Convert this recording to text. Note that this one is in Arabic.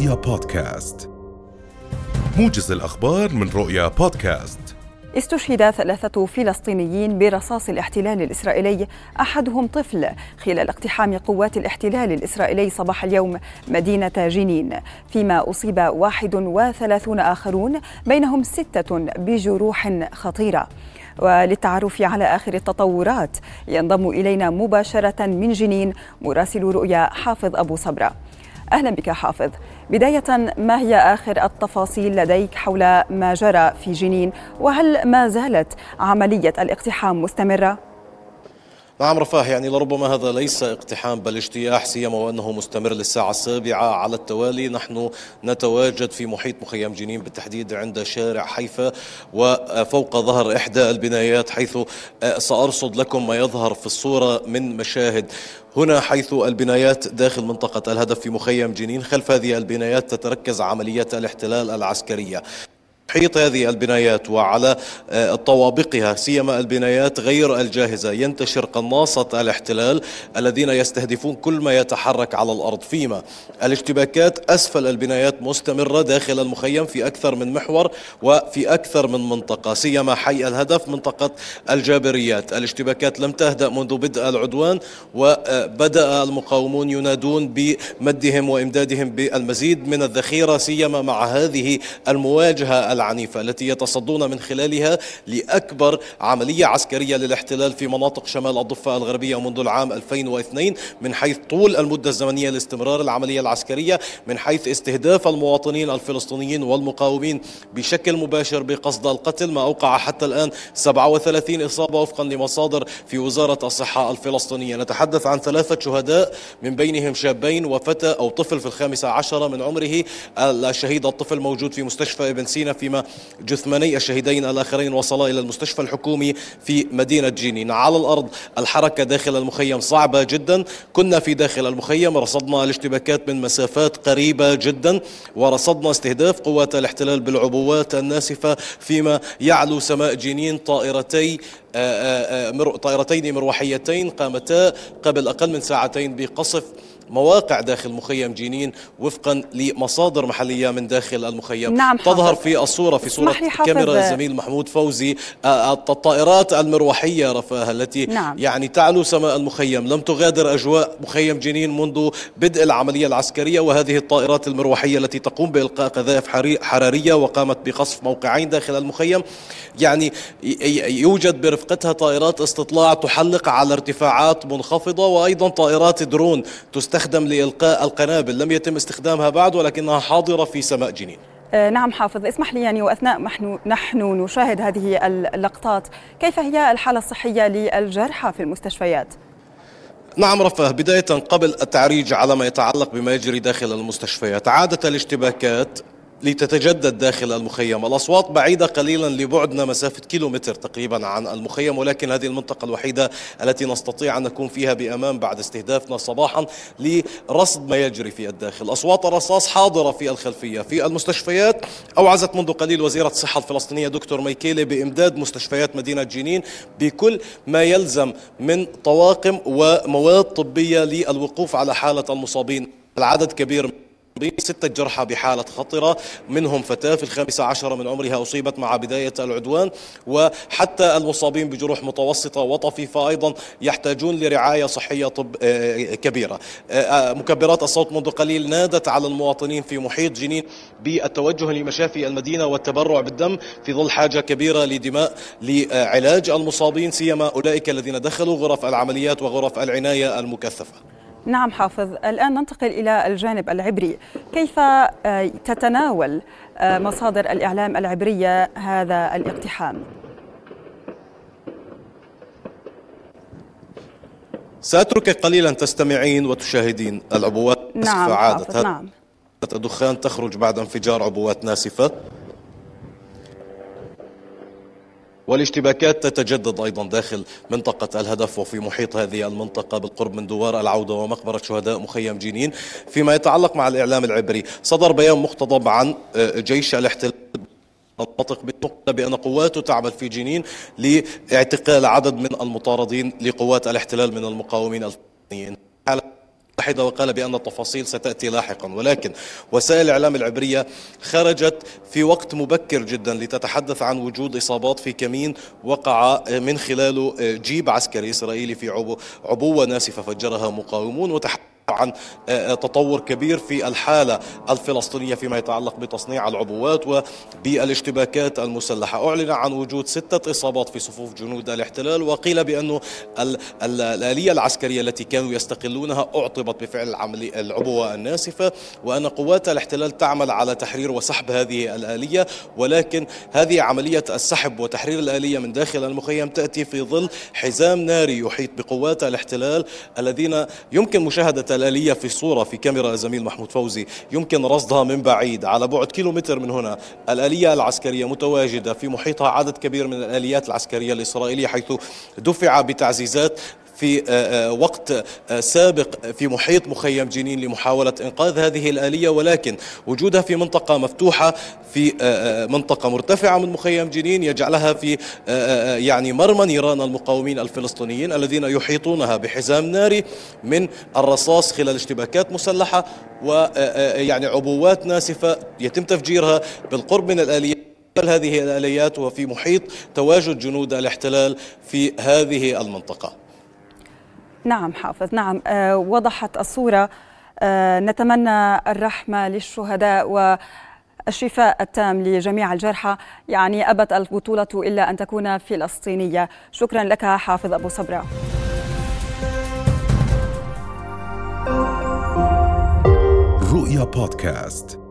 رؤيا بودكاست. موجز الأخبار من رؤيا بودكاست. استشهد ثلاثة فلسطينيين برصاص الاحتلال الإسرائيلي أحدهم طفل خلال اقتحام قوات الاحتلال الإسرائيلي صباح اليوم مدينة جنين. فيما أصيب 31 آخرون بينهم ستة بجروح خطيرة. وللتعرف على آخر التطورات ينضم إلينا مباشرة من جنين مراسل رؤيا حافظ أبو صبرة. أهلا بك حافظ بداية ما هي آخر التفاصيل لديك حول ما جرى في جنين وهل ما زالت عملية الاقتحام مستمرة؟ نعم رفاه يعني لربما هذا ليس اقتحام بل اجتياح سيما وأنه مستمر للساعة السابعة على التوالي. نحن نتواجد في محيط مخيم جنين بالتحديد عند شارع حيفا وفوق ظهر إحدى البنايات حيث سأرصد لكم ما يظهر في الصورة من مشاهد. هنا حيث البنايات داخل منطقة الهدف في مخيم جنين خلف هذه البنايات تتركز عمليات الاحتلال العسكرية. محيط هذه البنايات وعلى آه، طوابقها سيما البنايات غير الجاهزة. ينتشر قناصة الاحتلال الذين يستهدفون كل ما يتحرك على الأرض. فيما الاشتباكات أسفل البنايات مستمرة داخل المخيم في أكثر من محور وفي أكثر من منطقة سيما حي الهدف منطقة الجابريات. الاشتباكات لم تهدأ منذ بدء العدوان وبدأ المقاومون ينادون بمدهم وإمدادهم بالمزيد من الذخيرة سيما مع هذه المواجهة العنيفة التي يتصدون من خلالها لأكبر عملية عسكرية للاحتلال في مناطق شمال الضفة الغربية منذ العام 2002 من حيث طول المدة الزمنية لاستمرار العملية العسكرية من حيث استهداف المواطنين الفلسطينيين والمقاومين بشكل مباشر بقصد القتل ما أوقع حتى الآن 37 إصابة وفقا لمصادر في وزارة الصحة الفلسطينية. نتحدث عن ثلاثة شهداء من بينهم شابين وفتى أو طفل في الخامسة عشرة من عمره الشهيد الطفل موجود في مستشفى ابن سينا في فيما جثماني الشهيدين الآخرين وصلا إلى المستشفى الحكومي في مدينة جينين على الأرض الحركة داخل المخيم صعبة جدا. كنا في داخل المخيم رصدنا الاشتباكات من مسافات قريبة جدا ورصدنا استهداف قوات الاحتلال بالعبوات الناسفة فيما يعلو سماء جنين طائرتي آه، آه، آه، طائرتين مروحيتين قامتا قبل أقل من ساعتين بقصف مواقع داخل مخيم جينين وفقا لمصادر محلية من داخل المخيم. نعم تظهر في الصورة في صورة كاميرا الزميل محمود فوزي. الطائرات المروحية رفاه التي نعم. يعني تعلو سماء المخيم. لم تغادر أجواء مخيم جنين منذ بدء العملية العسكرية وهذه الطائرات المروحية التي تقوم بإلقاء قذائف حرارية وقامت بقصف موقعين داخل المخيم. يعني يوجد برفقتها طائرات استطلاع تحلق على ارتفاعات منخفضة وأيضا طائرات درون تستخدم لإلقاء القنابل لم يتم استخدامها بعد ولكنها حاضرة في سماء جنين آه، نعم حافظ اسمح لي يعني وأثناء نحن نحن نشاهد هذه اللقطات كيف هي الحالة الصحية للجرحى في المستشفيات؟ نعم رفاه بداية قبل التعريج على ما يتعلق بما يجري داخل المستشفيات عادة الاشتباكات لتتجدد داخل المخيم. الأصوات بعيدة قليلا لبعدنا مسافة كيلومتر تقريبا عن المخيم ولكن هذه المنطقة الوحيدة التي نستطيع أن نكون فيها بأمان بعد استهدافنا صباحا لرصد ما يجري في الداخل. أصوات الرصاص حاضرة في الخلفية. في المستشفيات أوعزت منذ قليل وزيرة الصحة الفلسطينية دكتور ميكيلي بإمداد مستشفيات مدينة جنين بكل ما يلزم من طواقم ومواد طبية للوقوف على حالة المصابين. العدد كبير ستة جرحى بحالة خطرة منهم فتاة في الخامسة عشر من عمرها أصيبت مع بداية العدوان وحتى المصابين بجروح متوسطة وطفيفة أيضا يحتاجون لرعاية صحية طب آه، كبيرة. آه، آه، مكبرات الصوت منذ قليل نادت على المواطنين في محيط جنين بالتوجه لمشافي المدينة والتبرع بالدم في ظل حاجة كبيرة لدماء لعلاج المصابين سيما أولئك الذين دخلوا غرف العمليات وغرف العناية المكثفة. نعم حافظ الآن ننتقل إلى الجانب العبري. كيف آه، تتناول آه، مصادر الإعلام العبرية هذا الاقتحام؟ سأترك قليلا تستمعين وتشاهدين العبوات نعم حافظ نعم. الدخان تخرج بعد انفجار عبوات ناسفة. والاشتباكات تتجدد أيضا داخل منطقة الهدف وفي محيط هذه المنطقة بالقرب من دوار العودة ومقبرة شهداء مخيم جنين فيما يتعلق مع الإعلام العبري. صدر بيان مقتضب عن آه، جيش الاحتلال نطق بالنقطة بأن قواته تعمل في جنين لإعتقال عدد من المطاردين لقوات الاحتلال من المقاومين الفلسطينيين. المتحدة وقال بأن التفاصيل ستأتي لاحقا. ولكن وسائل الإعلام العبرية خرجت في وقت مبكر جدا لتتحدث عن وجود إصابات في كمين وقع من خلاله جيب عسكري إسرائيلي في عبوة ناسفة فجرها مقاومون وتحدث عن آه، آه، تطور كبير في الحالة الفلسطينية فيما يتعلق بتصنيع العبوات وبالاشتباكات المسلحة. أعلن عن وجود ستة إصابات في صفوف جنود الاحتلال وقيل بأنه الآلية العسكرية التي كانوا يستقلونها أعطبت بفعل العبوة الناسفة وأن قوات الاحتلال تعمل على تحرير وسحب هذه الآلية ولكن هذه عملية السحب وتحرير الآلية من داخل المخيم تأتي في ظل حزام ناري يحيط بقوات الاحتلال الذين يمكن مشاهدة الآلية في صورة في كاميرا زميل محمود فوزي. يمكن رصدها من بعيد على بعد كيلومتر من هنا. الآلية العسكرية متواجدة في محيطها. عدد كبير من الآليات العسكرية الإسرائيلية حيث دفع بتعزيزات في آه، آه، وقت آه، سابق في محيط مخيم جنين لمحاولة إنقاذ هذه الآلية ولكن وجودها في منطقة مفتوحة في منطقة مرتفعة من مخيم جنين يجعلها في يعني مرمى نيران المقاومين الفلسطينيين الذين يحيطونها بحزام ناري من الرصاص خلال اشتباكات مسلحة ويعني عبوات ناسفة يتم تفجيرها بالقرب من الآلية. هذه الآليات وفي محيط تواجد جنود الاحتلال في هذه المنطقة. نعم حافظ نعم. آه وضحت الصورة. آه نتمنى الرحمة للشهداء والشفاء التام لجميع الجرحى. يعني أبت البطولة إلا أن تكون فلسطينية. شكرا لك حافظ أبو صبرا رؤيا بودكاست.